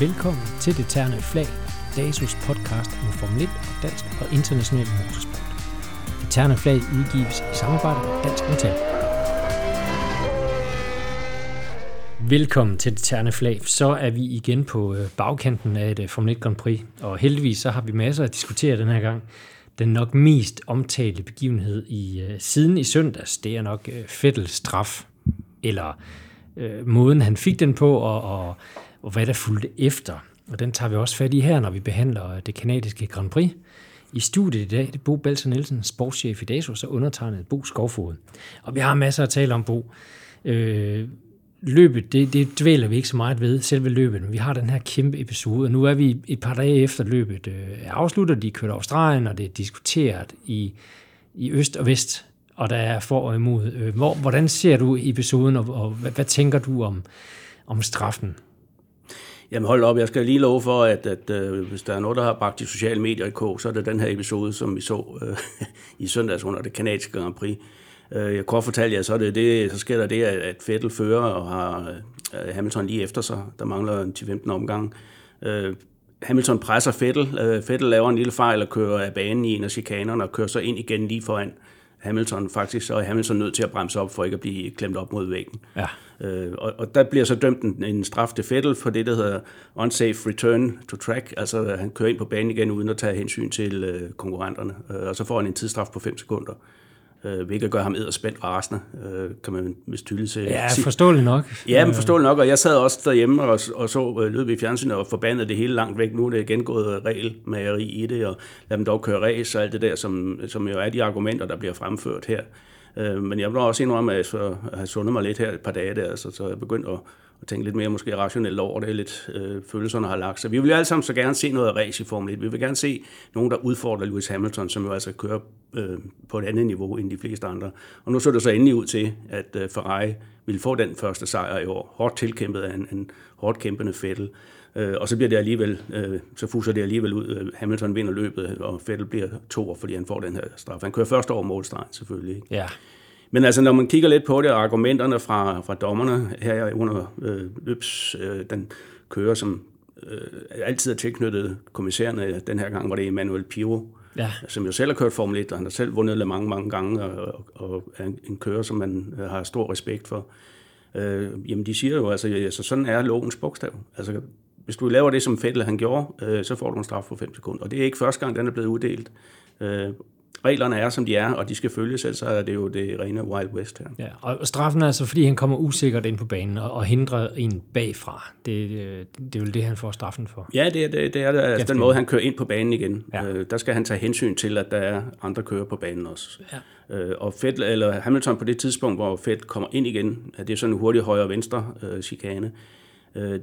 Velkommen til Det Terne Flag, DASUS podcast om Formel 1 og dansk og international motorsport. Det Terne Flag udgives i samarbejde med Dansk Metal. Velkommen til Det Terne Flag. Så er vi igen på øh, bagkanten af et øh, Formel 1 Grand Prix, og heldigvis så har vi masser at diskutere den her gang. Den nok mest omtalte begivenhed i øh, siden i søndags, det er nok Fettels straf, eller øh, måden han fik den på, og, og og hvad der fulgte efter. Og den tager vi også fat i her, når vi behandler øh, det kanadiske Grand Prix. I studiet i dag, det er Bo Balser Nielsen, sportschef i DASO, så undertegnet Bo Skovfod. Og vi har masser at tale om, Bo. Øh, løbet, det, det dvæler vi ikke så meget ved, selve løbet, men vi har den her kæmpe episode, og nu er vi et par dage efter løbet øh, afslutter, afsluttet, de kører Australien, og det er diskuteret i, i øst og vest, og der er for og imod. Øh, hvor, hvordan ser du episoden, og, og hvad, hvad tænker du om, om straffen? Jamen hold op, jeg skal lige love for, at, at øh, hvis der er noget, der har bragt de sociale medier i kog, så er det den her episode, som vi så øh, i søndags under det kanadiske Grand Prix. Øh, jeg kort fortalte jer, så, er det det, så sker der det, at Vettel fører og har øh, Hamilton lige efter sig. Der mangler en 10-15 omgang. Øh, Hamilton presser Vettel. Øh, Vettel laver en lille fejl og kører af banen i en af chikanerne og kører så ind igen lige foran Hamilton. Faktisk så er Hamilton nødt til at bremse op for ikke at blive klemt op mod væggen. Ja. Øh, og, og der bliver så dømt en, en straf til Fettel for det, der hedder unsafe return to track. Altså han kører ind på banen igen uden at tage hensyn til øh, konkurrenterne. Øh, og så får han en tidsstraf på 5 sekunder øh, hvilket gør ham edderspændt rasende, øh, kan man vist tydeligt se. Ja, forståeligt nok. Ja, men forståeligt nok, og jeg sad også derhjemme og, og så øh, løb i fjernsynet og forbandede det hele langt væk. Nu er det igen gået regelmageri i det, og lad dem dog køre race og alt det der, som, som jo er de argumenter, der bliver fremført her. Øh, men jeg må også indrømme, at jeg har sundet mig lidt her et par dage der, så, så jeg begyndt at at tænke lidt mere måske rationelt over det, lidt øh, følelserne har lagt sig. Vi vil jo alle sammen så gerne se noget race i Formel 1. Vi vil gerne se nogen, der udfordrer Lewis Hamilton, som jo altså kører øh, på et andet niveau end de fleste andre. Og nu så det så endelig ud til, at øh, Ferrari ville få den første sejr i år. Hårdt tilkæmpet af en, en hårdt kæmpende Vettel. Øh, og så bliver det alligevel, øh, så fuser det alligevel ud. Hamilton vinder løbet, og Vettel bliver to, fordi han får den her straf. Han kører først over målstregen selvfølgelig. Ikke? Ja. Men altså, når man kigger lidt på det, og argumenterne fra, fra dommerne her under øh, løbs, øh, den kører, som øh, altid er tilknyttet kommissærerne, den her gang var det Emmanuel Piro, ja. som jo selv har kørt Formel 1, og han har selv vundet Le mange, mange gange, og, og er en, kører, som man øh, har stor respekt for. Øh, jamen, de siger jo, altså, altså sådan er lovens bogstav. Altså, hvis du laver det, som Fettel han gjorde, øh, så får du en straf på 5 sekunder. Og det er ikke første gang, den er blevet uddelt. Øh, reglerne er, som de er, og de skal følges, ellers er det jo det rene Wild West her. Ja, og straffen er altså, fordi han kommer usikkert ind på banen og, og hindrer en bagfra. Det, det er jo det, han får straffen for. Ja, det, det, det er det, altså den måde, han kører ind på banen igen. Ja. Øh, der skal han tage hensyn til, at der er andre kører på banen også. Ja. Øh, og Fett, eller Hamilton på det tidspunkt, hvor Fett kommer ind igen, det er sådan en hurtig højre og venstre øh, chikane, øh,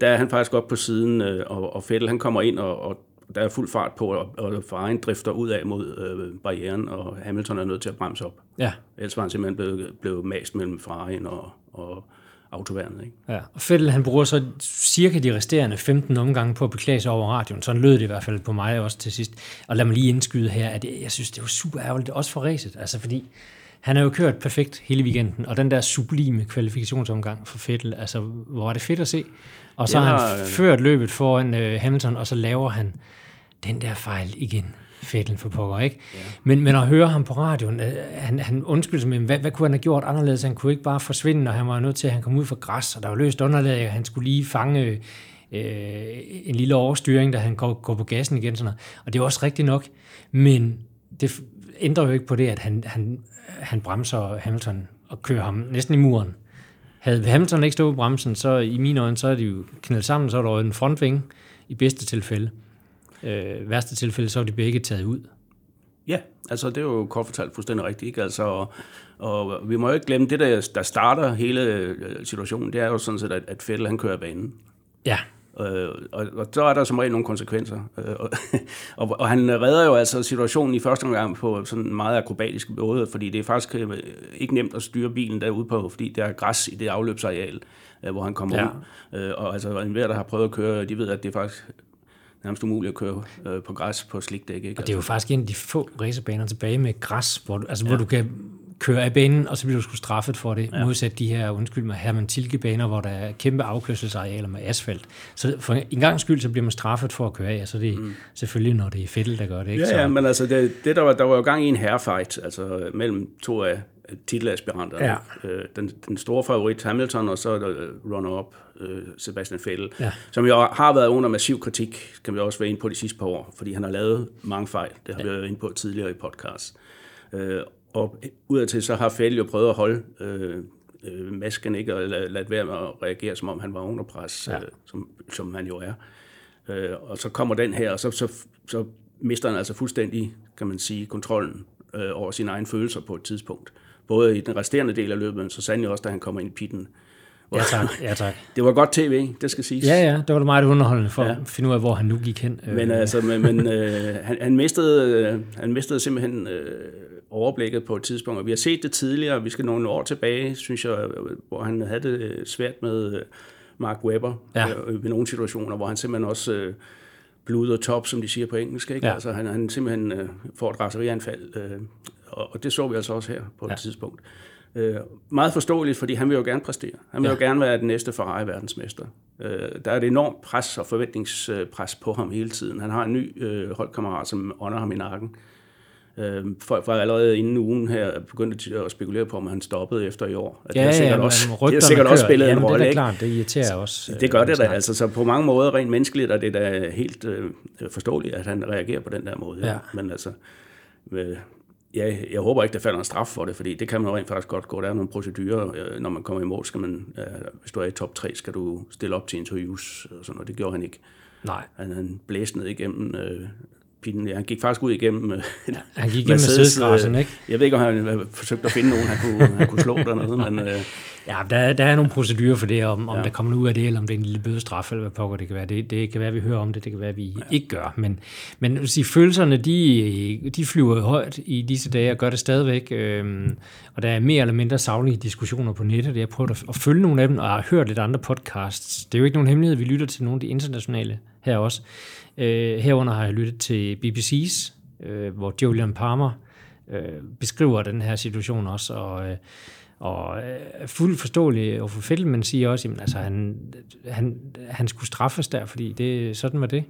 der er han faktisk op på siden, øh, og, og Fettel han kommer ind og, og der er fuld fart på, og, og Ferrari drifter ud af mod øh, barrieren, og Hamilton er nødt til at bremse op. Ja. Ellers var han simpelthen blevet, blevet mast mellem Ferrari og, og autoværnet. Ikke? Ja, og Fettel han bruger så cirka de resterende 15 omgange på at beklage sig over radioen. Sådan lød det i hvert fald på mig også til sidst. Og lad mig lige indskyde her, at jeg synes, det var super ærgerligt, også for racet. Altså fordi han har jo kørt perfekt hele weekenden, og den der sublime kvalifikationsomgang for Fettel, altså hvor var det fedt at se. Og så har han ført løbet foran uh, Hamilton, og så laver han den der fejl igen. Fettel for pokker, ikke? Ja. Men, men at høre ham på radioen, uh, han, han undskylder sig med, hvad, hvad kunne han have gjort anderledes? Han kunne ikke bare forsvinde, når han var nødt til, at han kom ud fra græs, og der var løst underlag, og han skulle lige fange uh, en lille overstyring, da han går, går på gassen igen. Sådan noget. Og det er også rigtigt nok, men det ændrer jo ikke på det, at han, han, han bremser Hamilton og kører ham næsten i muren. Havde Hamilton ikke stået på bremsen, så i mine øjne, så er de jo knældt sammen, så er der en frontvinge i bedste tilfælde. Øh, værste tilfælde, så er de begge taget ud. Ja, altså det er jo kort fortalt fuldstændig rigtigt. Ikke? Altså, og, og vi må jo ikke glemme, det der, der starter hele øh, situationen, det er jo sådan set, at, at Fettel han kører banen. Ja. Øh, og, og så er der som regel nogle konsekvenser. Øh, og, og, og han redder jo altså situationen i første omgang på sådan en meget akrobatisk måde, fordi det er faktisk øh, ikke nemt at styre bilen derude på, fordi der er græs i det afløbsareal, øh, hvor han kommer ja. ud. Øh, og altså enhver, der har prøvet at køre, de ved, at det er faktisk nærmest umuligt at køre øh, på græs på slikdæk. Ikke? Og det er jo faktisk en af de få racerbaner tilbage med græs, hvor du, altså, ja. hvor du kan køre af banen, og så bliver du sgu straffet for det, ja. modsat de her, undskyld mig, Herman Tilke-baner, hvor der er kæmpe afkørselsarealer med asfalt. Så for en gang skyld, så bliver man straffet for at køre af, så det er mm. selvfølgelig, når det er Fettel, der gør det. Ikke? Ja, ja, men altså, det, det der, var, der var jo gang i en herrefight, altså mellem to af titelaspiranterne. Ja. Øh, den, den store favorit Hamilton, og så runner-up øh, Sebastian Vettel, ja. som jo har været under massiv kritik, kan vi også være inde på de sidste par år, fordi han har lavet mange fejl. Det har ja. vi været inde på tidligere i podcast. Øh, og udadtil så har Vettel jo prøvet at holde øh, øh, masken ikke, og lade, lade være med at reagere, som om han var under pres, ja. øh, som, som han jo er. Øh, og så kommer den her, og så, så, så mister han altså fuldstændig, kan man sige, kontrollen øh, over sine egne følelser på et tidspunkt. Både i den resterende del af løbet, men så sandelig også, da han kommer ind i pitten. Ja tak, ja tak. Det var godt tv, det skal siges. Ja, ja, det var det meget underholdende for ja. at finde ud af, hvor han nu gik hen. Men altså, men, men øh, han, han, mistede, øh, han mistede simpelthen øh, overblikket på et tidspunkt, og vi har set det tidligere, vi skal nogle år tilbage, synes jeg, hvor han havde det svært med Mark Webber ja. øh, ved nogle situationer, hvor han simpelthen også øh, og top, som de siger på engelsk, ikke? Ja. Altså, han, han simpelthen øh, får et raserianfald, øh, og, og det så vi altså også her på et ja. tidspunkt. Øh, meget forståeligt, fordi han vil jo gerne præstere. Han vil ja. jo gerne være den næste Ferrari-verdensmester. Øh, der er et enormt pres og forventningspres på ham hele tiden. Han har en ny øh, holdkammerat, som ånder ham i nakken. Øh, folk var allerede inden ugen her begyndt at spekulere på, om han stoppede efter i år. At ja, det har sikkert, ja, også, det har sikkert også spillet Jamen, en rolle. Det er klart, det irriterer også. Det gør det da. Altså, så på mange måder rent menneskeligt er det da helt øh, forståeligt, at han reagerer på den der måde. Ja. Men altså, øh, ja, jeg håber ikke, der falder en straf for det, fordi det kan man rent faktisk godt gå. Der er nogle procedurer, øh, når man kommer i mål, skal man, øh, hvis du er i top 3, skal du stille op til interviews, og sådan noget. Det gjorde han ikke. Nej. Han, han blæste ned igennem øh, Ja, han gik faktisk ud igennem øh, Han gik igennem Mercedes, ikke? Jeg ved ikke, om han forsøgte at finde nogen, han kunne, han kunne slå dernede, men... Øh, Ja, der, der er nogle procedurer for det, om, om ja. der kommer ud af det, eller om det er en lille bødestraf, eller hvad pokker det kan være. Det, det kan være, vi hører om det, det kan være, vi ja. ikke gør. Men, men sige, følelserne, de, de flyver højt i disse dage, og gør det stadigvæk. Øhm, og der er mere eller mindre savlige diskussioner på nettet. Jeg har prøvet at, at følge nogle af dem, og har hørt lidt andre podcasts. Det er jo ikke nogen hemmelighed, vi lytter til nogle af de internationale her også. Øh, herunder har jeg lyttet til BBC's, øh, hvor Julian Palmer øh, beskriver den her situation også, og øh, og øh, er fuldt forståelig og for Fettel, men siger også, at altså, han, han, han skulle straffes der, fordi det, sådan var det.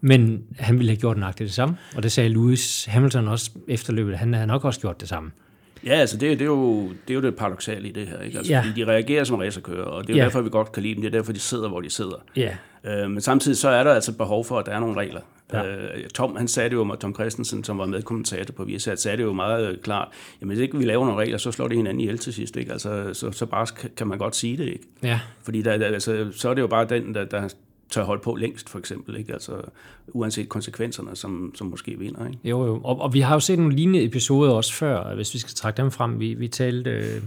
Men han ville have gjort nøjagtigt det samme, og det sagde Lewis Hamilton også efterløbet, han havde nok også gjort det samme. Ja, altså det, det, er, jo, det er jo det paradoxale i det her. Ikke? Altså, ja. Fordi de reagerer som racerkører, og det er jo ja. derfor, vi godt kan lide dem. Det er derfor, de sidder, hvor de sidder. Ja. Øh, men samtidig så er der altså behov for, at der er nogle regler. Ja. Øh, Tom, han sagde det jo, Tom Christensen, som var medkommentator på Viasat, sagde det jo meget øh, klart, jamen hvis ikke vi laver nogle regler, så slår det hinanden ihjel til sidst. Ikke? Altså, så, så bare kan man godt sige det. Ikke? Ja. Fordi der, der, altså, så er det jo bare den, der, der tør holde på længst, for eksempel. Ikke? Altså, uanset konsekvenserne, som, som måske vinder. Ikke? Jo, jo. Og, og vi har jo set nogle lignende episoder også før, hvis vi skal trække dem frem. Vi, vi talte... Øh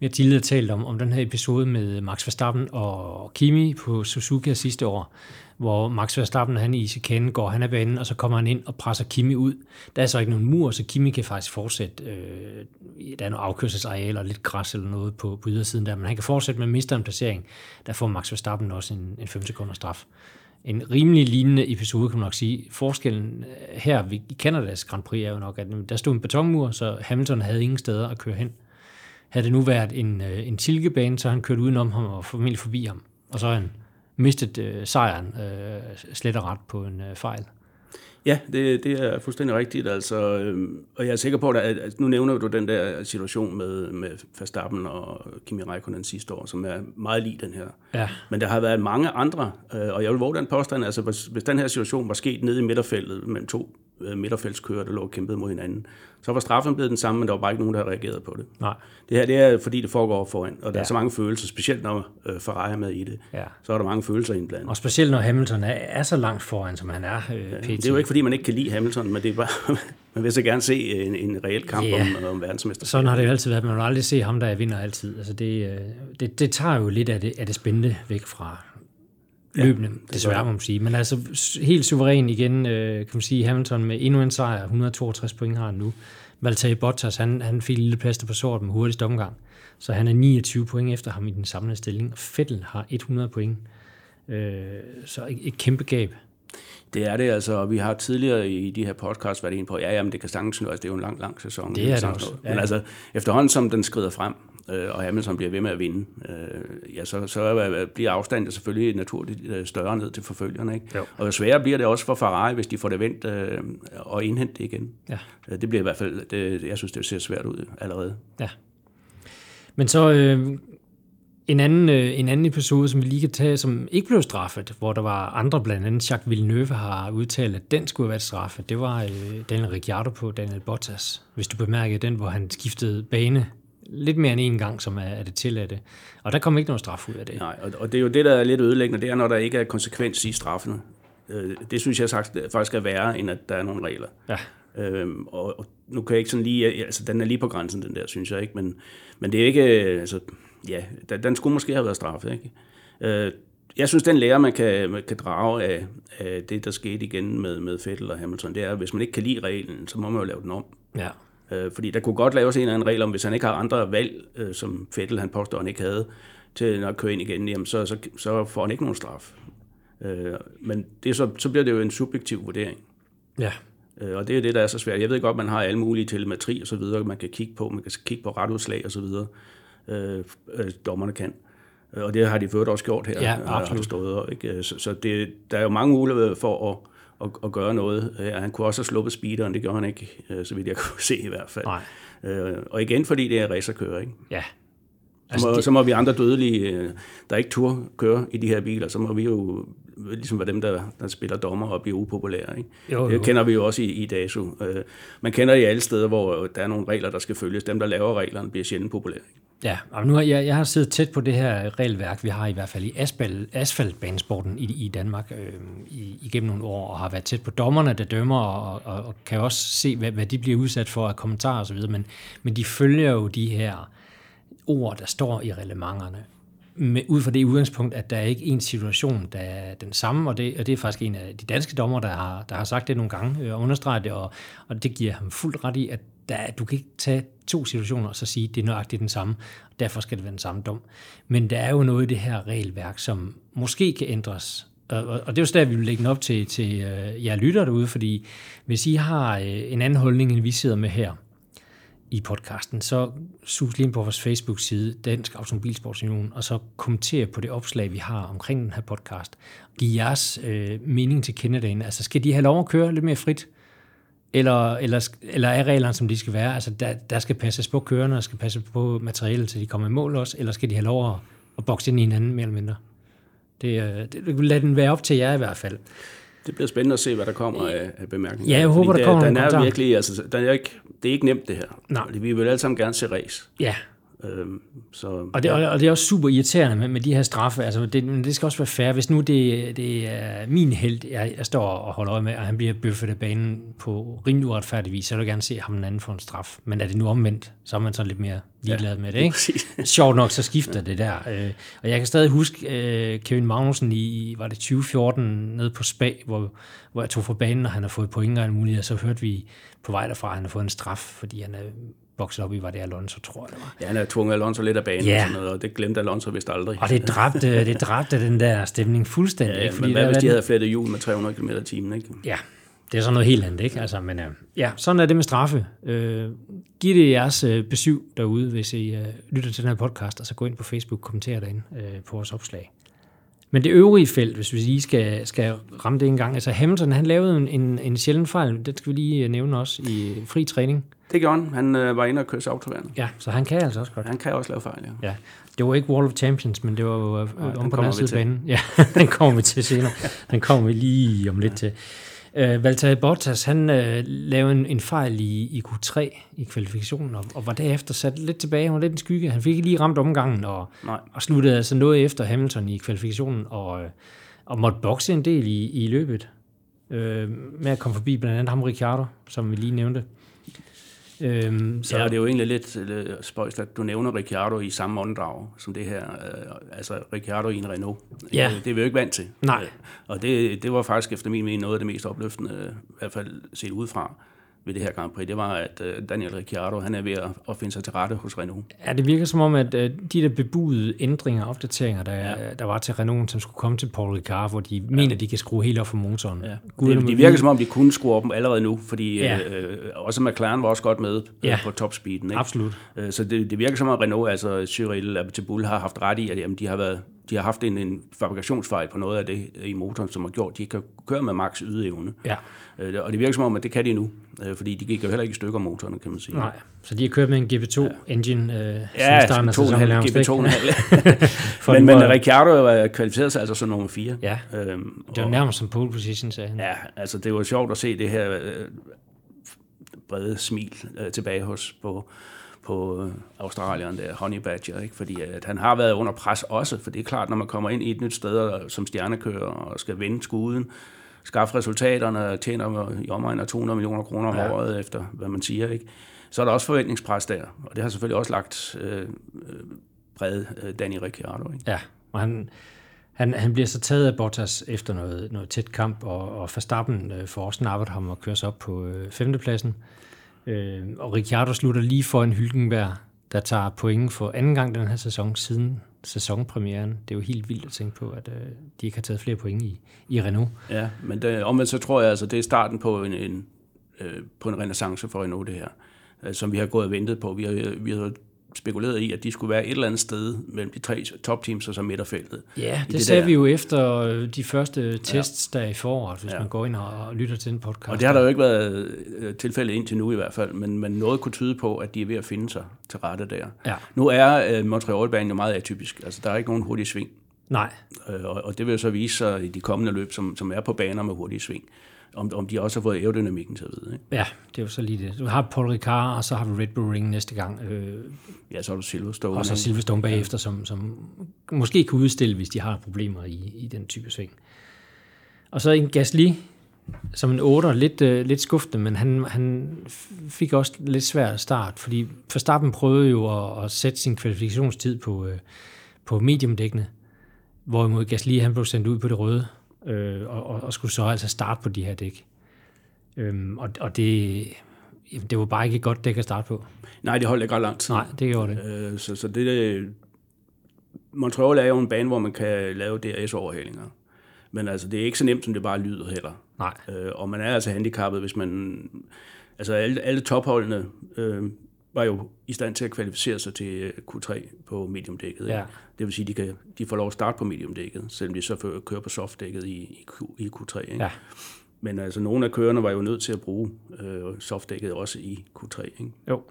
vi har tidligere talt om, om den her episode med Max Verstappen og Kimi på Suzuka sidste år, hvor Max Verstappen han i chikanen går han af banen, og så kommer han ind og presser Kimi ud. Der er så ikke nogen mur, så Kimi kan faktisk fortsætte. Øh, der er nogle afkørselsareal og lidt græs eller noget på, på ydersiden der, men han kan fortsætte med at miste en placering. Der får Max Verstappen også en, en 5 sekunder straf. En rimelig lignende episode, kan man nok sige. Forskellen øh, her i Canadas Grand Prix er jo nok, at der stod en betonmur, så Hamilton havde ingen steder at køre hen. Havde det nu været en, øh, en tilkebane, så han kørt udenom ham og formentlig forbi ham. Og så han mistet øh, sejren øh, slet og ret på en øh, fejl. Ja, det, det er fuldstændig rigtigt. Altså, øh, og jeg er sikker på, at, at nu nævner du den der situation med, med Verstappen og Kimi Räikkönen sidste år, som er meget lige den her. Ja. Men der har været mange andre, øh, og jeg vil våge den påstand, altså hvis, hvis den her situation var sket nede i midterfeltet mellem to midterfeltskører, der lå og kæmpede mod hinanden, så var straffen blevet den samme, men der var bare ikke nogen, der havde reageret på det. Nej. Det her det er, fordi det foregår foran, og der ja. er så mange følelser, specielt når øh, Ferrari er med i det. Ja. Så er der mange følelser indblandet. Og specielt når Hamilton er, er så langt foran, som han er. Øh, ja, det er jo ikke, fordi man ikke kan lide Hamilton, men det er bare, man vil så gerne se en, en reel kamp ja. om, om verdensmesterskabet. Sådan har det jo altid været. Man vil aldrig se ham, der vinder altid. Altså det, øh, det, det tager jo lidt af det, af det spændende væk fra, løbende, ja, desværre må man sige. Men altså helt suveræn igen, øh, kan man sige, Hamilton med endnu en sejr, 162 point har han nu. Valtteri Bottas, han, han fik lille plaster på sort med hurtigst omgang. Så han er 29 point efter ham i den samlede stilling. Fettel har 100 point. Øh, så et, et kæmpe gab. Det er det altså, vi har tidligere i de her podcasts været inde på, ja, jamen det kan sagtens altså det er jo en lang, lang sæson. Det er det også, ja. Men altså, efterhånden som den skrider frem, øh, og Hamilton bliver ved med at vinde, øh, ja, så, så bliver afstanden selvfølgelig naturligt øh, større ned til forfølgerne. Ikke? Jo. Og sværere bliver det også for Ferrari, hvis de får det vendt øh, og indhentet det igen. Ja. Øh, Det bliver i hvert fald, det, jeg synes, det ser svært ud allerede. Ja. Men så øh, en, anden, øh, en anden episode, som vi lige kan tage, som ikke blev straffet, hvor der var andre, blandt andet Jacques Villeneuve har udtalt, at den skulle have været straffet. Det var øh, Daniel Ricciardo på Daniel Bottas. Hvis du bemærkede den, hvor han skiftede bane lidt mere end en gang, som er, er det tilladte. Og der kom ikke noget straf ud af det. Nej, og, og det er jo det, der er lidt ødelæggende, det er, når der ikke er konsekvens i straffene. Øh, det synes jeg sagt, faktisk er værre, end at der er nogle regler. Ja. Øhm, og, og nu kan jeg ikke sådan lige, altså den er lige på grænsen, den der, synes jeg ikke, men, men det er ikke, altså, ja, den, den skulle måske have været straffet, ikke? Øh, jeg synes, den lærer, man kan, man kan drage af, af det, der skete igen med, med Vettel og Hamilton, det er, at hvis man ikke kan lide reglen, så må man jo lave den om. Ja. Øh, fordi der kunne godt laves en eller anden regel om, hvis han ikke har andre valg, øh, som Vettel han påstår, han ikke havde, til at køre ind igen, jamen så, så, så får han ikke nogen straf. Øh, men det så, så bliver det jo en subjektiv vurdering. Ja. Øh, Og det er det, der er så svært. Jeg ved godt, man har alle mulige telemetri og så videre, man kan kigge på, man kan kigge på retudslag og så videre, øh, øh, dommerne kan. Øh, Og det har de ført også gjort her, Ja, har- har absolut. det stået. Ikke? Så, så det, der er jo mange muligheder for at, at, at gøre noget. Øh, Han kunne også have sluppet speederen, det gjorde han ikke, øh, så vidt jeg kunne se i hvert fald. Nej. Øh, Og igen, fordi det er racerkører, ikke? Ja. Så må, så må vi andre dødelige, øh, der ikke tur køre i de her biler, så må vi jo ligesom være dem, der, der spiller dommer og bliver upopulære. Ikke? Jo, jo. Det kender vi jo også i, i DASU. Øh, Man kender det i alle steder, hvor der er nogle regler, der skal følges. Dem, der laver reglerne, bliver sjældent populære. Ikke? Ja, og nu har jeg, jeg har siddet tæt på det her regelværk, vi har i hvert fald i asfalt, asfaltbanesporten i, i Danmark øh, i, igennem nogle år, og har været tæt på dommerne, der dømmer, og, og, og kan også se, hvad, hvad de bliver udsat for af kommentarer osv., men, men de følger jo de her ord, der står i reglementerne, med, ud fra det udgangspunkt, at der er ikke en situation, der er den samme, og det, og det er faktisk en af de danske dommer, der har, der har sagt det nogle gange øh, og understreget det, og, og det giver ham fuldt ret i, at der, du kan ikke tage to situationer og så sige, at det er nøjagtigt den samme, og derfor skal det være den samme dom. Men der er jo noget i det her regelværk, som måske kan ændres, og, og det er jo så der, vi vil lægge den op til, til øh, jer lytter derude, fordi hvis I har øh, en anden holdning, end vi sidder med her, i podcasten, så sus lige ind på vores Facebook-side, Dansk Automobilsportsunion, og så kommenter på det opslag, vi har omkring den her podcast. Giv jeres øh, mening til kende derinde. Altså, skal de have lov at køre lidt mere frit? Eller, eller, eller er reglerne, som de skal være? Altså, der, der skal passes på kørende, og skal passes på materialet, så de kommer i mål også, eller skal de have lov at, at bokse ind i hinanden, mere eller mindre? Det, øh, det, lad den være op til jer i hvert fald. Det bliver spændende at se, hvad der kommer af, af bemærkninger. Ja, jeg håber, Fordi der kommer den nogle er virkelig, altså, den er ikke, det er ikke nemt, det her. Nej. Vi vil alle sammen gerne se race. Ja, Øhm, så, Og det, og det er også super irriterende med, med de her straffe. Altså, det, men det skal også være fair. Hvis nu det, det er min held, jeg, jeg står og holder øje med, og han bliver bøffet af banen på rimelig uretfærdig vis, så vil jeg gerne se ham den anden få en straf. Men er det nu omvendt, så er man sådan lidt mere ligeglad med det, ikke? Sjovt nok, så skifter det der. Øh, Og jeg kan stadig huske øh, Kevin Magnussen i, var det 2014, nede på Spa, hvor, hvor jeg tog fra banen, og han har fået point og alt muligt, og så hørte vi på vej derfra, at han har fået en straf, fordi han er vokset op i, var det Alonso, tror jeg det var. Ja, han har tvunget Alonso lidt af banen Ja. og sådan noget, og det glemte Alonso vist aldrig. Og det dræbte, det dræbte den der stemning fuldstændig. ja, ikke? men hvad hvis de havde flettet hjul med 300 km i timen, ikke? Ja, det er så noget helt andet, ikke? Altså, men øh, ja, sådan er det med straffe. Øh, giv det jeres øh, besøg derude, hvis I øh, lytter til den her podcast, og så gå ind på Facebook og kommentere derinde øh, på vores opslag. Men det øvrige felt, hvis vi lige skal, skal ramme det en gang, altså Hamilton, han lavede en, en, en sjælden fejl, det skal vi lige øh, nævne også i fri træning. Det gjorde han. Han øh, var inde og kørte autoværnet. Ja, så han kan altså også godt. Han kan også lave fejl, ja. Ja, det var ikke Wall of Champions, men det var jo øh, Nej, om den på den anden side banen. Ja, den kommer vi til senere. Den kommer vi lige om lidt til. Uh, Valtteri Bottas, han uh, lavede en, en fejl i, i Q3 i kvalifikationen, og, og var derefter sat lidt tilbage. Han var lidt en skygge. Han fik ikke lige ramt omgangen, og, Nej. og sluttede altså noget efter Hamilton i kvalifikationen, og, øh, og måtte bokse en del i, i løbet. Uh, med at komme forbi blandt andet ham Ricciardo, som vi lige nævnte. Uh, Så ja, det er jo egentlig lidt øh, spøjst, at du nævner Ricciardo i samme åndedrag som det her. Øh, altså Ricciardo i en Renault. Ja. Øh, Det er vi jo ikke vant til. Nej. Øh, Og det, det var faktisk efter min mening noget af det mest opløftende, øh, i hvert fald set udefra. Ved det her Grand Prix, det var, at øh, Daniel Ricciardo, han er ved at, at finde sig til rette hos Renault. Ja, det virker som om, at øh, de der bebudede ændringer og opdateringer, der, ja. der var til Renault, som skulle komme til Paul Ricard, hvor de ja. mener, de kan skrue helt op for motoren. Ja. Gud, det, det virker som om, de kunne skrue op allerede nu, fordi ja. øh, også McLaren var også godt med ja. øh, på topspeeden. Ikke? Absolut. Øh, så det, det virker som om, Renault, altså Cyril Abiteboul, har haft ret i, at jamen, de har været de har haft en, en fabrikationsfejl på noget af det i motoren, som har gjort, at de kan køre med max ydeevne. Ja. Øh, og det virker som om, at det kan de nu, øh, fordi de gik jo heller ikke i stykker motorerne, kan man sige. Nej, så de har kørt med en GP2-engine ja. øh, ja, starten af sæsonen. Ja, GP2 men, men Ricciardo kvalificerede sig altså som nummer 4. Ja, øhm, det var nærmest som pole position, sagde han. Ja, altså det var sjovt at se det her øh, brede smil øh, tilbage hos på på øh, Australien, der Honey Badger, ikke? fordi at han har været under pres også, for det er klart, når man kommer ind i et nyt sted som stjernekører og skal vende skuden, skaffe resultaterne, tjener i omegn af 200 millioner kroner om ja. året efter, hvad man siger, ikke? så er der også forventningspres der, og det har selvfølgelig også lagt øh, øh, Danny Ricciardo. Ikke? Ja, og han, han, han bliver så taget af Bottas efter noget, noget tæt kamp, og, og Verstappen øh, får også nappet ham og kører sig op på øh, femtepladsen. Øh, og Ricciardo slutter lige for en Hylkenberg, der tager point for anden gang den her sæson siden sæsonpremieren. Det er jo helt vildt at tænke på, at øh, de ikke har taget flere point i, i Renault. Ja, men det, omvendt så tror jeg, altså, det er starten på en, en, øh, på en renaissance for Renault, det her, øh, som vi har gået og ventet på. Vi har, vi har spekuleret i, at de skulle være et eller andet sted mellem de tre topteams og så midterfeltet. Ja, det, det sagde der. vi jo efter øh, de første tests ja. der i foråret, hvis ja. man går ind og lytter til en podcast. Og det har der jo ikke været øh, tilfældet indtil nu i hvert fald, men, men noget kunne tyde på, at de er ved at finde sig til rette der. Ja. Nu er uh, Montreal-banen jo meget atypisk, altså der er ikke nogen hurtig sving. Nej. Uh, og, og det vil jo så vise sig i de kommende løb, som, som er på baner med hurtig sving om, om de også har fået aerodynamikken til at vide. Ikke? Ja, det er jo så lige det. Du har Paul Ricard, og så har vi Red Bull Ring næste gang. Øh, ja, så har du Silverstone. Og så Silverstone bagefter, ja. som, som måske kan udstille, hvis de har problemer i, i den type sving. Og så en Gasly, som en 8, lidt, øh, lidt skuffende, men han, han fik også lidt svær start, fordi Verstappen prøvede jo at, at sætte sin kvalifikationstid på, øh, på mediumdækkene, hvorimod Gasly han blev sendt ud på det røde øh, og, og, og skulle så altså starte på de her dæk. Øhm, og, og det, det var bare ikke et godt dæk at starte på. Nej, det holdt ikke ret lang tid. Nej, det gjorde det. Øh, så, så det, Montreal er jo en bane, hvor man kan lave DRS-overhalinger. Men altså, det er ikke så nemt, som det bare lyder heller. Nej. Øh, og man er altså handicappet, hvis man... Altså, alle, alle topholdene øh, var jo i stand til at kvalificere sig til øh, Q3 på mediumdækket. Ja. Det vil sige, at de, kan, de får lov at starte på mediumdækket, selvom de så kører på softdækket i, i, Q, i Q3. Ikke? Ja. Men altså, nogle af kørerne var jo nødt til at bruge øh, softdækket også i Q3. Ikke? Jo.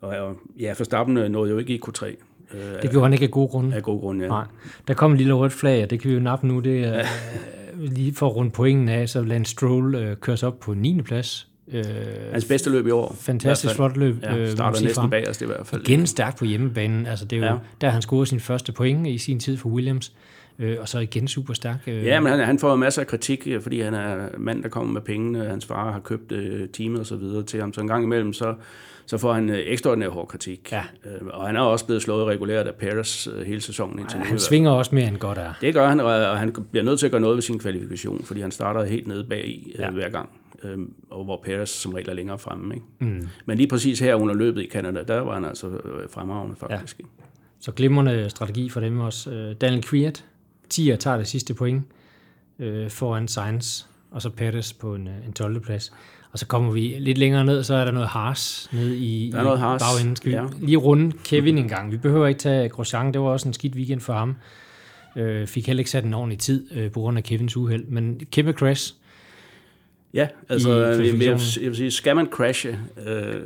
Og ja, Verstappen øh, nåede jo ikke i Q3. Øh, det gjorde han ikke af gode grunde. Af gode grunde, ja. Nej. Der kom en lille rødt flag, og det kan vi jo nappe nu. Det er, ja. lige for at runde pointen af, så Lance Stroll øh, køres op på 9. plads Øh, Hans bedste løb i år. Fantastisk flot løb. Ja, øh, starter næsten frem. bagerst i hvert fald. Igen stærkt på hjemmebanen. Altså, det er jo, ja. der han scorede sin første point i sin tid for Williams. Øh, og så igen super stærk. Øh. Ja, men han, han får masser af kritik, øh, fordi han er mand, der kommer med pengene. Hans far har købt øh, teamet og så videre til ham. Så en gang imellem, så, så får han øh, ekstraordinær hård kritik. Ja. Øh, og han er også blevet slået regulært af Paris øh, hele sæsonen. Indtil ja, han svinger også mere end godt er. Det gør han, og han bliver nødt til at gøre noget ved sin kvalifikation, fordi han starter helt nede bag øh, ja. hver gang øh, og hvor Paris som regel er længere fremme. Ikke? Mm. Men lige præcis her under løbet i Canada, der var han altså øh, fremragende faktisk. Ja. Så glimrende strategi for dem også. Øh, Daniel Kviat, 10 tager det sidste point øh, foran Sainz, og så Paris på en, øh, en 12. plads. Og så kommer vi lidt længere ned, så er der noget Haas nede i, der er noget Haas. bagenden. Skal vi ja. lige runde Kevin en gang? Vi behøver ikke tage Grosjean, det var også en skidt weekend for ham. Øh, fik heller ikke sat en ordentlig tid øh, på grund af Kevins uheld. Men kæmpe crash, Ja, altså jeg, jeg, jeg vil sige, skal man crashe, øh,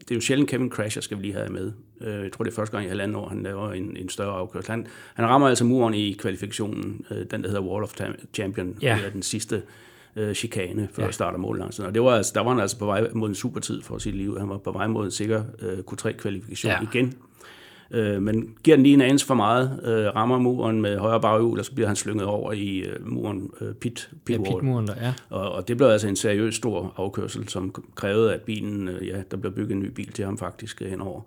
det er jo sjældent Kevin crasher, skal vi lige have med. Øh, jeg tror, det er første gang i halvanden år, han laver en, en større afkørsel. Han, han rammer altså muren i kvalifikationen, øh, den der hedder Wall of Champion, ja. er den sidste øh, chikane før ja. start af mållangen. Og det var, altså, der var han altså på vej mod en supertid for sit liv. Han var på vej mod en sikker øh, Q3-kvalifikation ja. igen Øh, men giver den lige en anelse for meget, øh, rammer muren med højre baghjul, og så bliver han slynget over i øh, muren, øh, pit, pit, ja, pitmuren der, ja. Og, og det blev altså en seriøs stor afkørsel, som krævede, at bilen, øh, ja, der blev bygget en ny bil til ham faktisk øh, henover.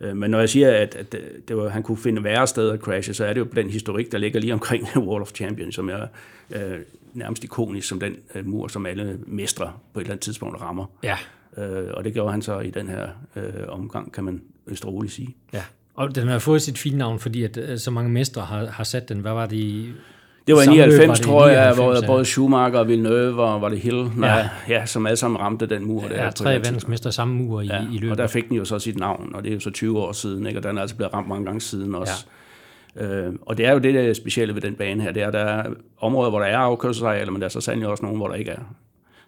Øh, men når jeg siger, at, at det var, han kunne finde værre steder at crashe, så er det jo den historik, der ligger lige omkring Wall of Champions, som er øh, nærmest ikonisk som den øh, mur, som alle mestre på et eller andet tidspunkt rammer. Ja. Øh, og det gjorde han så i den her øh, omgang, kan man vist roligt sige. Ja, og den har fået sit fine navn, fordi at, øh, så mange mestre har, har sat den. Hvad var det i det var i 99, var det tror jeg, 99, hvor ja. både Schumacher og Villeneuve og var det Hill, nej, Ja. som alle sammen ramte den mur. der Ja, tre verdensmester samme mur i, Ja, i løbet. og der fik den jo så sit navn, og det er jo så 20 år siden, ikke? og den er altså blevet ramt mange gange siden også. Ja. Øh, og det er jo det der er specielle ved den bane her, det er, der er områder, hvor der er afkørselsarealer, men der er så sandelig også nogle, hvor der ikke er.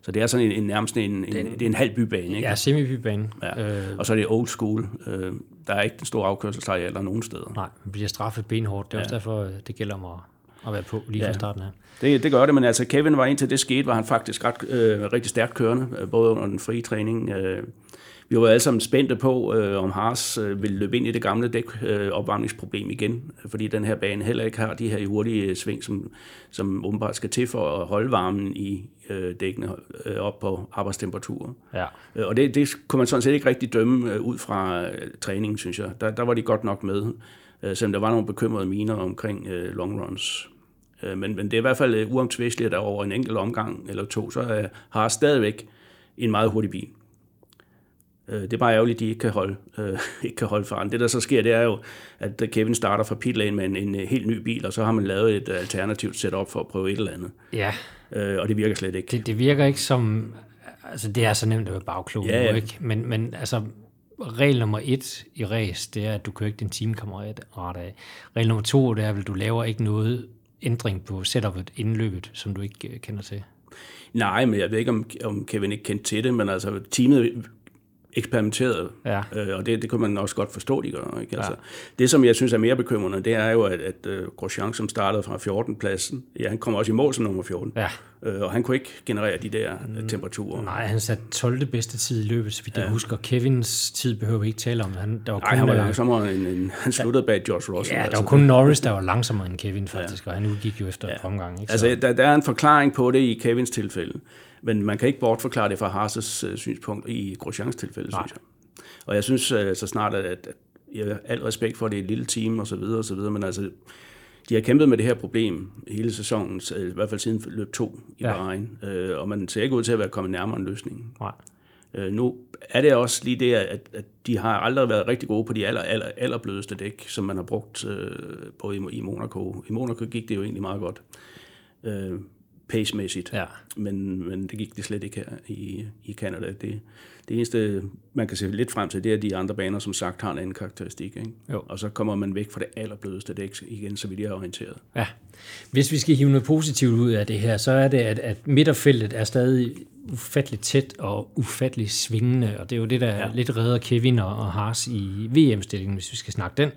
Så det er sådan en, en nærmest en, en, det er en halv bybane, ikke? Ja, semibybane. Ja. Øh, Og så er det old school. Øh, der er ikke den store afkørselsarealer nogen steder. nej, man bliver straffet benhårdt. Det er ja. også derfor, øh, det gælder om at, at være på lige ja. Fra starten af. Det, det gør det, men altså Kevin var indtil det skete, var han faktisk ret, øh, rigtig stærkt kørende, både under den frie træning. Øh, vi var alle sammen spændte på, øh, om Haas øh, ville løbe ind i det gamle dækopvarmningsproblem øh, igen, fordi den her bane heller ikke har de her hurtige øh, sving, som, som åbenbart skal til for at holde varmen i øh, dækkene øh, op på arbejdstemperatur. Ja. Øh, Og det, det kunne man sådan set ikke rigtig dømme øh, ud fra øh, træningen, synes jeg. Der, der var de godt nok med, øh, selvom der var nogle bekymrede miner omkring øh, long runs. Øh, men, men det er i hvert fald øh, uomtvisteligt, at over en enkelt omgang eller to, så øh, har stadigvæk en meget hurtig bil. Øh, det er bare ærgerligt, at de ikke kan holde, øh, ikke kan holde faren. Det, der så sker, det er jo, at Kevin starter fra pitlane med en, en helt ny bil, og så har man lavet et alternativt setup for at prøve et eller andet. ja, Øh, og det virker slet ikke. det, det virker ikke som... Altså, det er så nemt at være bagklog Ja, ikke? Men, men altså, regel nummer et i race, det er, at du kører ikke din teamkammerat af. Regel nummer to, det er, at du laver ikke noget ændring på setupet inden løbet, som du ikke øh, kender til. Nej, men jeg ved ikke, om, om Kevin ikke kendte til det, men altså teamet eksperimenterede, Ja. øh, og det, det kunne man også godt forstå, de gør. Ikke? Altså, Det, som jeg synes er mere bekymrende, det er jo, at, at uh, Grosjean, som startede fra 14-pladsen, ja, han kommer også i mål som nummer 14, Ja. øh, og han kunne ikke generere de der mm. temperaturer. Nej, han satte 12. bedste tid i løbet, så vidt jeg husker. Kevins tid behøver vi ikke tale om. Han, der var Nej, kun, han var øh, langsommere end, end han sluttede bag George Russell. Ja, der altså. var kun Norris, der var langsommere end Kevin faktisk, ja. og han udgik jo efter ja. et omgang. Ikke? Så, Altså, der, der er en forklaring på det i Kevins tilfælde, men man kan ikke bortforklare det fra Haas' øh, synspunkt i Grosjeans tilfælde, synes jeg. Og jeg synes øh, så snart, at, at jeg har al respekt for, at det er et lille team og så videre og så videre, men altså, de har kæmpet med det her problem hele sæsonen, i hvert fald siden løb 2 i Ja. Bahrain, øh, og man ser ikke ud til at være kommet nærmere en løsning. nej. Øh, nu er det også lige det, at, at de har aldrig været rigtig gode på de aller, aller, allerblødeste dæk, som man har brugt øh, både i, i Monaco. I Monaco gik det jo egentlig meget godt, øh, pacemæssigt, Ja. men, men det gik det slet ikke her i, i Canada. Det, det eneste, man kan se lidt frem til, det er, at de andre baner, som sagt, har en anden karakteristik. Ikke? Jo. Og så kommer man væk fra det allerblødeste dæk igen, så vidt jeg er orienteret. Ja. Hvis vi skal hive noget positivt ud af det her, så er det, at, at midterfeltet er stadig ufatteligt tæt og ufatteligt svingende, og det er jo det, der ja. lidt redder Kevin og, og Haas i VM-stillingen, hvis vi skal snakke den.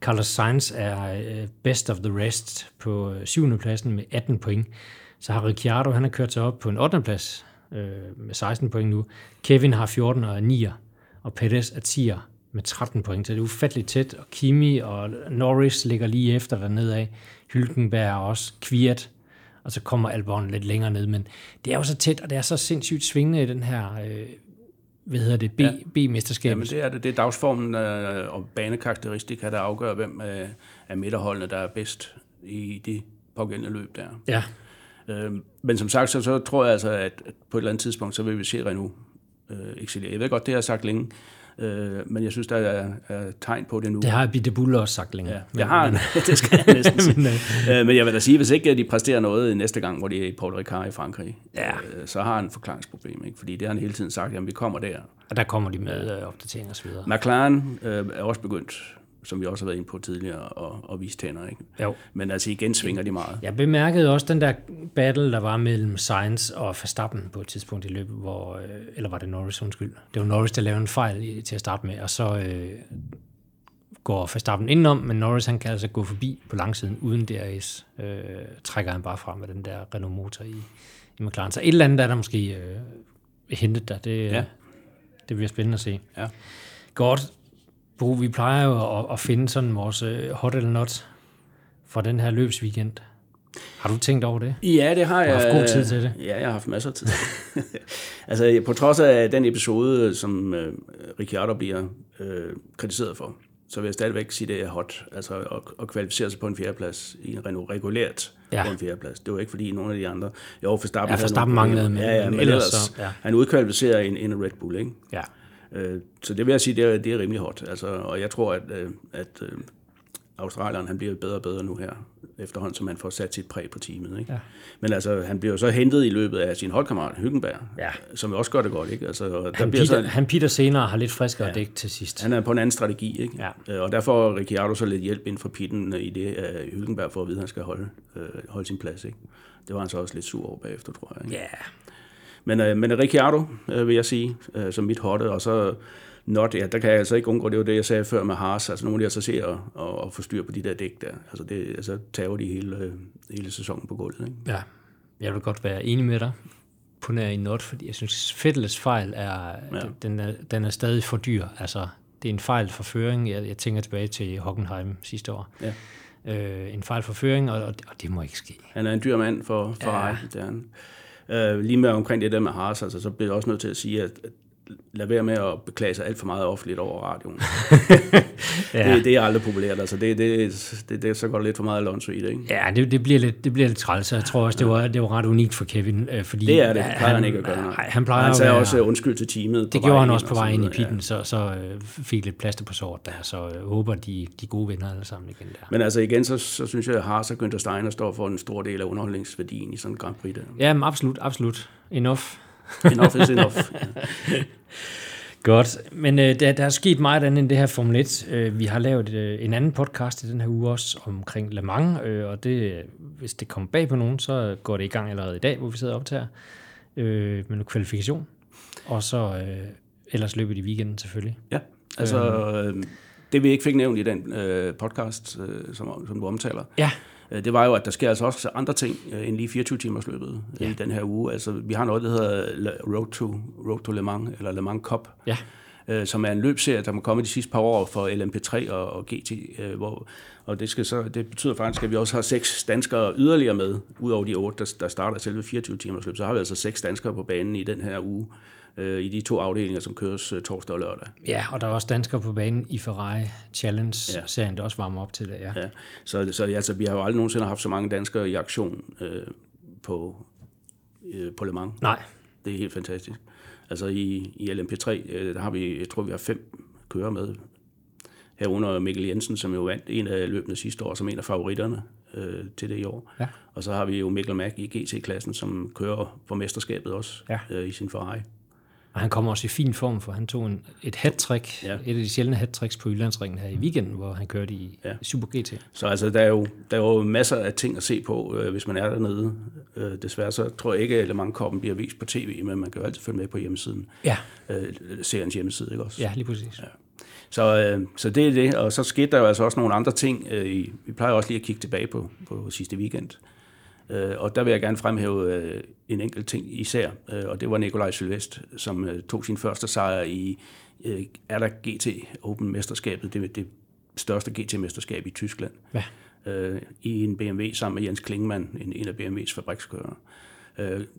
Carlos Sainz er øh, best of the rest på øh, syvende pladsen med 18 point. Så har Ricciardo, han har kørt sig op på en 8. plads øh, med 16 point nu. Kevin har 14 og er 9'er, og Perez er 10'er med 13 point. Så det er ufatteligt tæt, og Kimi og Norris ligger lige efter dernede af. Hylkenberg er også Kviat, og så kommer Albon lidt længere ned, men det er jo så tæt, og det er så sindssygt svingende i den her, øh, hvad hedder det, B, ja. B-mesterskab. Jamen det er det. Det er dagsformen øh, og banekarakteristika, der afgør, hvem øh, af midterholdene, der er bedst i de pågældende løb der. Ja, Øh, men som sagt, så, så tror jeg altså, at, på et eller andet tidspunkt, så vil vi se Renault øh, excellere. Jeg ved godt, det har jeg sagt længe, øh, men jeg synes, der er, er tegn på det nu. det har Bitte Buller også sagt længe. Ja, jeg har en, det skal jeg næsten sige. Men, Øh, Men jeg vil da sige, hvis ikke de præsterer noget næste gang, hvor de er i Paul Ricard i Frankrig, Ja. øh, så har han et forklaringsproblem. Ikke? Fordi det har han hele tiden sagt, at vi kommer der. Og der kommer de med øh, opdateringer og så videre. McLaren øh, er også begyndt, som vi også har været inde på tidligere, at, at vise tænder. Ikke? Jo. Men altså igen svinger de meget. Jeg bemærkede også den der battle, der var mellem Sainz og Verstappen på et tidspunkt i løbet, hvor, øh, eller var det Norris, undskyld. Det var Norris, der lavede en fejl til at starte med, og så øh, går Verstappen indenom, men Norris han kan altså gå forbi på langsiden uden DRS. Øh, trækker han bare frem med den der Renault motor i, i McLaren. Så et eller andet er der måske øh, hentet der. Det, Ja. ja. det bliver spændende at se. Ja. Godt. Bo, vi plejer jo at, at finde sådan vores øh, hot eller not for den her løbsweekend. Har du tænkt over det? Ja, det har Du jeg. har haft god tid til det. Ja, jeg har haft masser af tid. altså, på trods af den episode, som uh, Ricciardo bliver øh, kritiseret for, så vil jeg stadigvæk sige, det er hot, altså at, at kvalificere sig på en fjerdeplads i en Renault regulært ja. på en fjerdeplads. Det var ikke fordi nogle af de andre, jo, Verstappen, ja, Verstappen manglede, men, ja, ja, men, men ellers, så, ja. han udkvalificerer en, en Red Bull, ikke? Ja. Øh, så det vil jeg sige, det er, det er rimelig hot, altså, og jeg tror, at, øh, at øh, Australien han bliver bedre og bedre nu her, efterhånden som han får sat sit præg på teamet. Ikke? Ja. Men altså, han bliver jo så hentet i løbet af sin holdkammerat, Hyggenberg, ja. som også gør det godt. Ikke? Altså, der han, bliver Peter, så, han Peter senere har lidt friskere ja, dæk til sidst. Han er på en anden strategi, ikke? Ja. Og der får Ricciardo så lidt hjælp ind fra Pitten i det, at Hyggenberg får at vide, at han skal holde, øh, holde sin plads. Ikke? Det var han så også lidt sur over bagefter, tror jeg. Ikke? Ja. Men, øh, men Ricciardo, øh, vil jeg sige, øh, som mit hotte, og så Not, ja, der kan jeg altså ikke undgå, det var det, jeg sagde før med Haas, altså nogle af de så ser og, og få styr på de der dæk der. Altså, det, altså tager de hele, øh, hele sæsonen på gulvet. Ikke? Ja, jeg vil godt være enig med dig på nær i Not, fordi jeg synes, Fettles fejl er, ja. den, er, den er stadig for dyr. Altså, det er en fejl for føring. Jeg, jeg tænker tilbage til Hockenheim sidste år. Ja. Øh, en fejl for føring, og, og, og det må ikke ske. Han er en dyr mand for, for ja. det han. Øh, lige med omkring det der med Haas, altså, så bliver jeg også nødt til at sige, at, at lad være med at beklage sig alt for meget offentligt over radioen. ja. det, det er aldrig populært, altså det, det, det, det så går lidt for meget Alonso i det, ikke? Ja, det, det, bliver lidt, det bliver lidt træls, jeg tror også, det var, det var ret unikt for Kevin, øh, fordi... Det er det, det plejer han, han ikke at gøre. Nej, han plejer han sagde være, også undskyld til teamet. Det gjorde han også på vej ind i pitten, ja. så, så øh, fik lidt plaster på sort der, så jeg håber, de, de gode vinder alle sammen igen der. Men altså igen, så, så synes jeg, at Haas og Günther Steiner står for en stor del af underholdningsværdien i sådan en Grand Prix der. Ja, absolut, absolut. Enough. Enough is enough. Godt, men øh, der, der er sket meget andet end det her Formel 1. Øh, vi har lavet øh, en anden podcast i den her uge også omkring Le Mans, øh, og det, hvis det kommer bag på nogen, så går det i gang allerede i dag, hvor vi sidder op til her, øh, med noget kvalifikation. Og så øh, ellers løber de weekenden selvfølgelig. Ja, altså øh, det vi ikke fik nævnt i den øh, podcast, øh, som, som du omtaler, ja. Øh, det var jo, at der sker altså også andre ting øh, end lige 24 timers løbet ja. i den her uge. Altså, vi har noget, der hedder Road to, Road to Le Mans, eller Le Mans Cup, ja. øh, som er en løbserie, der må komme de sidste par år for LMP3 og, og GT, øh, hvor, og det, skal så, det betyder faktisk, at vi også har seks danskere yderligere med, ud over de otte, der, der starter selve 24 timers løb. Så har vi altså seks danskere på banen i den her uge øh, i de to afdelinger, som køres øh, torsdag og lørdag. Ja, og der er også danskere på banen i Ferrari Challenge-serien, ja. der også varmer op til det. Ja, ja. så, så altså, vi har jo aldrig nogensinde haft så mange danskere i aktion øh, på, øh, på Le Mans. Nej. Det er helt fantastisk. Altså i, i LMP3, øh, der har vi, jeg tror vi har fem kører med. Herunder Mikkel Jensen, som jo vandt en af løbende sidste år, som en af favoritterne øh, til det i år. Ja. Og så har vi jo Mikkel Mack i GT-klassen, som kører på mesterskabet også ja. øh, i sin Ferrari. Og han kommer også i fin form, for han tog en, et hat-trick, ja. et af de sjældne hat på Jyllandsringen her i weekenden, hvor han kørte i ja. Super GT. Så altså, der er, jo, der er jo masser af ting at se på, øh, hvis man er dernede. Øh, desværre så tror jeg ikke, at mange koppen bliver vist på tv, men man kan jo altid følge med på hjemmesiden. Ja. Øh, seriens hjemmeside, ikke også? Ja, lige præcis. Ja. Så, øh, så det er det, og så skete der jo altså også nogle andre ting. Øh, vi plejer også lige at kigge tilbage på, på sidste weekend. Øh, og der vil jeg gerne fremhæve øh, en enkelt ting især, øh, og det var Nikolaj Sylvest, som tog sin første sejr i er der GT Open Mesterskabet, det, det største GT-mesterskab i Tyskland. Ja. I en BMW sammen med Jens Klingman, en, en af BMW's fabrikskører.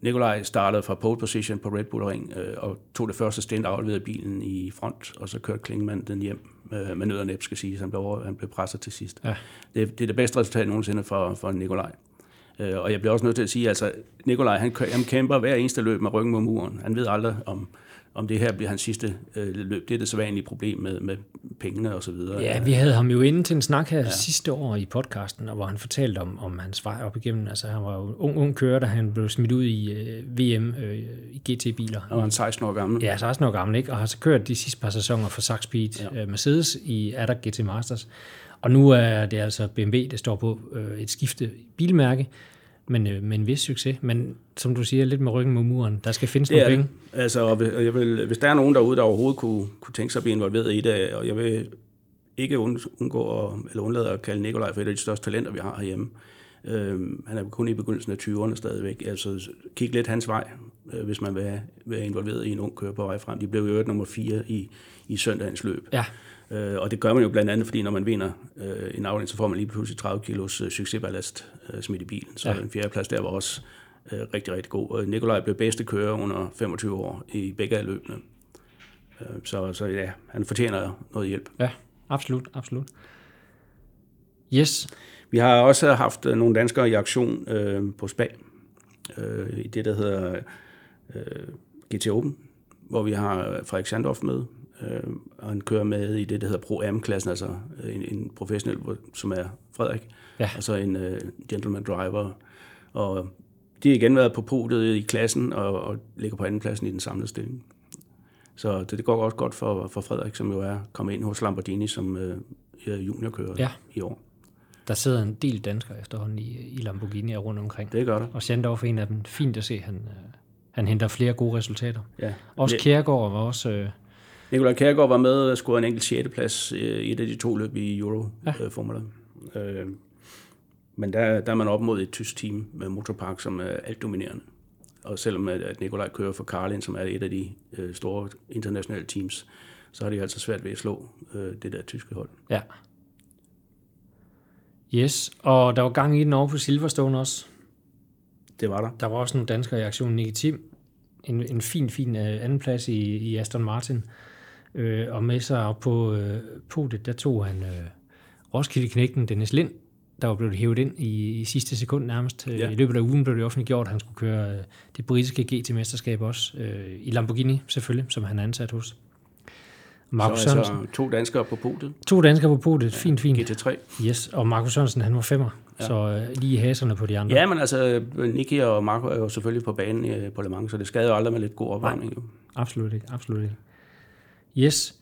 Nikolaj startede fra pole position på Red Bull Ring og tog det første stint afleverede bilen i front, og så kørte Klingman den hjem med nød og næb, skal sige. Han blev, han blev presset til sidst. Ja. Det, det er det bedste resultat nogensinde for, for Nikolaj. Øh, og jeg bliver også nødt til at sige, altså Nikolaj, han, han kæmper hver eneste løb med ryggen mod muren. Han ved aldrig, om, om det her bliver hans sidste øh, løb. Det er det sædvanlige problem med, med pengene og så videre. Ja, vi havde ham jo inde til en snak her ja. sidste år i podcasten, hvor han fortalte om, om hans vej op igennem. Altså han var jo ung, ung kører, da han blev smidt ud i øh, VM øh, i GT-biler. Og han 16 år gammel. Ja, 16 år gammel, ikke? Og har så kørt de sidste par sæsoner for Sax Speed ja. øh, Mercedes i Adder GT Masters. Og nu er det altså BMW, der står på øh, et skifte bilmærke, men øh, med en vis succes. Men som du siger, lidt med ryggen mod muren. Der skal findes nogle penge. Altså, og jeg vil, hvis der er nogen derude, der overhovedet kunne, kunne tænke sig at blive involveret i det, og jeg vil ikke undgå at, eller undlade at kalde Nikolaj for et af de største talenter, vi har herhjemme. Øh, han er kun i begyndelsen af 20'erne stadigvæk. Altså, kig lidt hans vej, øh, hvis man vil være involveret i en ung kører på vej frem. De blev jo nummer 4 i, i søndagens løb. Ja. Øh, og det gør man jo blandt andet, fordi når man vinder øh, en afdeling, så får man lige pludselig 30 kilos øh, succesballast øh, smidt i bilen. Så ja. en fjerdeplads der var også øh, rigtig, rigtig god. Og Nikolaj blev bedste kører under 25 år i begge af løbene. Øh, så, så ja, han fortjener noget hjælp. Ja, absolut, absolut. Yes. Vi har også haft øh, nogle danskere i aktion øh, på SPA, øh, i det, der hedder øh, GT Open, hvor vi har Frederik Sandorf med, øh, og han kører med i det, der hedder Pro Am-klassen, altså en, en professionel, som er Frederik, Ja. og så en øh, gentleman driver. Og de har igen været på podiet i klassen, og, og ligger på andenpladsen i den samlede stilling. Så det, det går også godt for, for Frederik, som jo er kommet ind hos Lamborghini som øh, juniorkører Ja. i år. Der sidder en del danskere efterhånden i, i Lamborghini rundt omkring. Det gør der. Og Schandorf er en af dem. Fint at se, han, øh, han henter flere gode resultater. Ja. Også Kjærgaard var også... Øh, Nikolaj Kjærgaard var med og scorede en enkelt 6. plads øh, i et af de to løb i Euro Ja. øh. Øh, men der, der er man op mod et tysk team med Motorpark, som er alt dominerende. Og selvom at- at Nikolaj kører for Carlin, som er et af de øh, store internationale teams, så har de altså svært ved at slå øh, det der tyske hold. ja. Yes, og der var gang i den over på Silverstone også. Det var der. Der var også nogle danskere i aktionen. Nicky Tim, en, en fin, fin øh, andenplads i, i Aston Martin. Øh, og med sig op på øh, podiet, der tog han øh, Roskilde-knægten Dennis Lind, der var blevet hævet ind i, i sidste sekund nærmest. Ja. Ja. I løbet af ugen blev det offentliggjort, at han skulle køre øh, det britiske GT-mesterskab også. Øh, I Lamborghini selvfølgelig, som han er ansat hos. Markus så Sørensen. altså to danskere på podiet. To danskere på podiet. Fint, fint. GT3. Yes, og Markus Sørensen, han var femmer. Ja. Så øh, lige haserne på de andre. Ja, men altså, Nicky og Marco er jo selvfølgelig på banen øh, på Le Mans, så det skader jo aldrig med lidt god opvarmning. Jo. Absolut ikke, absolut ikke. Yes.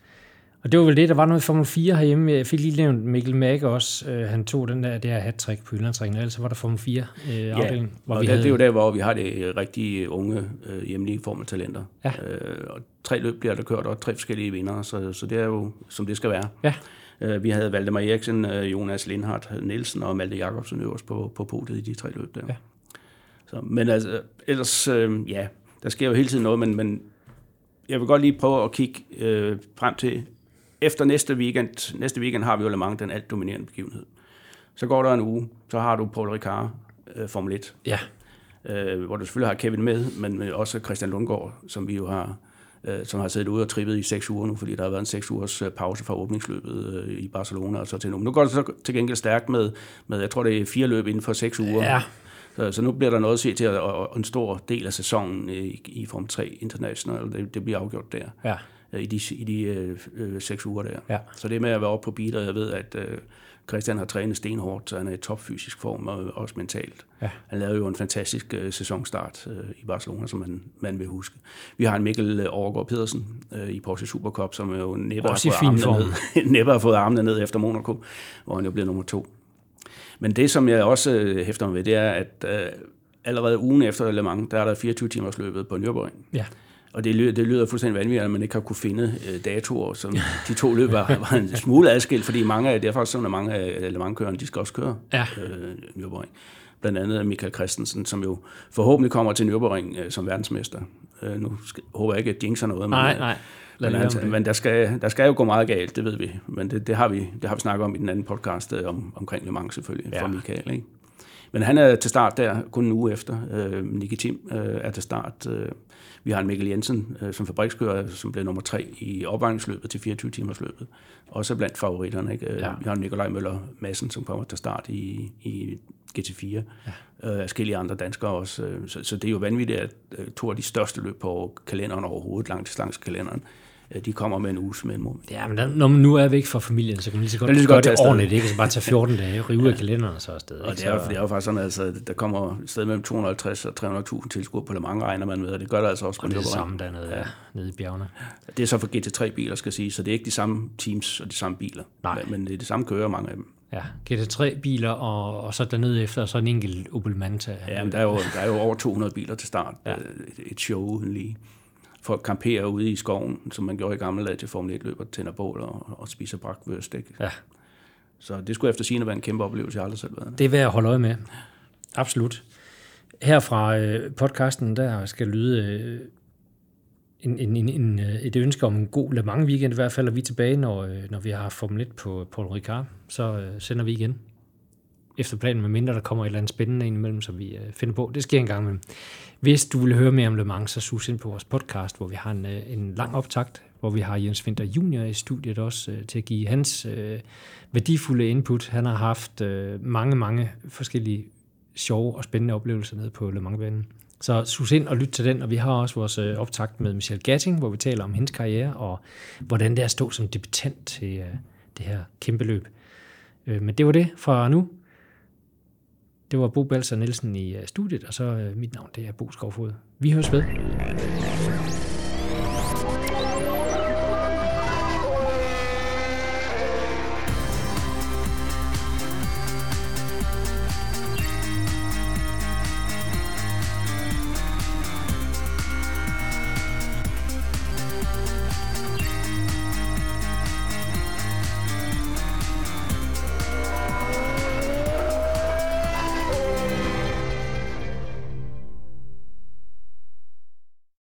Og det var vel det, der var noget i Formel 4 herhjemme. Jeg fik lige nævnt Mikkel Magge også. Øh, han tog den der, det her hat-trick på Jyllandsringen, ellers så var der Formel 4 øh, Ja, afdeling, hvor og vi det, havde... det er jo der, hvor vi har det rigtig unge øh, hjemlige formeltalenter. Ja. Øh, og tre løb bliver der kørt, og tre forskellige vinder, så, så det er jo, som det skal være. Ja. Øh, vi havde Valdemar Eriksen, øh, Jonas Lindhardt Nielsen og Malte Jacobsen øverst på, på podiet i de tre løb der. Ja. Så, men altså, ellers, øh, ja, der sker jo hele tiden noget, men, men jeg vil godt lige prøve at kigge øh, frem til, efter næste weekend, næste weekend har vi jo Le Mans, den alt dominerende begivenhed. Så går der en uge, så har du Paul Ricard, øh, Formel 1, Ja, øh, hvor du selvfølgelig har Kevin med, men også Christian Lundgaard, som vi jo har, øh, som har siddet ude og trippet i seks uger nu, fordi der har været en seks ugers øh, pause fra åbningsløbet øh, i Barcelona og så til nu. Men nu går det så til gengæld stærkt med, med, jeg tror det er fire løb inden for seks uger. ja, Så, så nu bliver der noget at se til, og, og en stor del af sæsonen i, i Form 3 International, det, det bliver afgjort der ja, øh, i de, i de øh, øh, seks uger der. Ja. Så det med at være oppe på beat, og jeg ved, at øh, Christian har trænet stenhårdt, så han er i topfysisk form, og også mentalt. Ja. Han lavede jo en fantastisk øh, sæsonstart øh, i Barcelona, som man, man vil huske. Vi har en Mikkel øh, Overgaard Pedersen øh, i Porsche Supercup, som jo næppe har, fået armene ned, næppe har fået armene ned efter Monaco, hvor han jo blev nummer to. Men det, som jeg også øh, hæfter mig ved, det er, at øh, allerede ugen efter Le Mans, der er der 24 timers løbet på Nürburgring. ja. Og det lyder, det lyder fuldstændig vanvittigt, at man ikke har kunne finde øh, datoer, som de to løb var, var en smule adskilt, fordi mange af, det er faktisk sådan, at mange af Le Mans-kørerne, de skal også køre Ja. øh, Nürburgring. Blandt andet Michael Christensen, som jo forhåbentlig kommer til Nürburgring øh, som verdensmester. Øh, nu skal, håber jeg ikke, at jinxer noget, men, Nej, øh, nej. Men, det. men der, skal, der skal jo gå meget galt, det ved vi. Men det, det, har, vi, det har vi snakket om i den anden podcast øh, om, omkring Le Mans selvfølgelig, ja. For Michael. Ikke? Men han er til start der kun en uge efter. Øh, Nicky Tim øh, er til start. Øh, vi har en Mikkel Jensen øh, som fabrikskører, som blev nummer tre i opvarmningsløbet til 24 timers løbet. Også blandt favoritterne. Ikke? Øh, Ja. Vi har Nikolaj Møller Madsen, som kommer til start i, i GT4. Ja. Øh, forskellige andre danskere også. Øh, Så, så det er jo vanvittigt, at to af de største løb på kalenderen overhovedet, langdistancekalenderen, øh, de kommer med en uges mellemrum. Ja, men der, når man nu er væk fra familien, så kan man lige så godt, lige så gøre godt det tage afsted. ordentligt, ikke? Så bare tage 14 dage, rive ud af kalenderen og så afsted. Og ikke? det er, jo- det er jo faktisk sådan, altså, der kommer et sted mellem 250 og 300.000 tilskuere på Le Mans, regner man med, og det gør der altså også på og det er det samme dernede, ja. nede i bjergene. Det er så for GT3-biler, skal sige, så det er ikke de samme teams og de samme biler. Nej. Men, det er de samme kører, mange af dem. Ja, GT3-biler, og, og så dernede efter, og så en enkelt Opel Manta. Ja, men der er jo, der er jo over 200 biler til start. Ja. Et, et show uden lige. Folk camperer ude i skoven, som man gjorde i gamle dage til Formel 1 løber, tænder bål og, og spiser brakvørst. Ikke? Ja. Så det skulle efter sigende være en kæmpe oplevelse, jeg aldrig selv været. Det er værd at holde øje med. Absolut. Her fra øh, podcasten, der skal lyde øh, en, en, en, en, øh, et ønske om en god Le Mans weekend i hvert fald, og vi er tilbage, når, når vi har Formel 1 på Paul Ricard. Så sender vi igen efter planen, med mindre der kommer et eller andet spændende ind imellem, som vi øh, finder på. Det sker en gang imellem. Hvis du vil høre mere om Le Mans, så sus ind på vores podcast, hvor vi har en, øh, en lang optakt hvor vi har Jens Winter Junior i studiet også øh, til at give hans øh, værdifulde input. Han har haft øh, mange, mange forskellige sjove og spændende oplevelser nede på Le Mans-banen. Så sus ind og lyt til den, og vi har også vores øh, optakt med Michelle Gatting, hvor vi taler om hendes karriere, og hvordan det er at stå som debutant til øh, det her kæmpe løb. Øh, men det var det fra nu. Det var Bo Balser Nielsen i øh, studiet, og så øh, mit navn det er Bo Skovfod. Vi høres ved.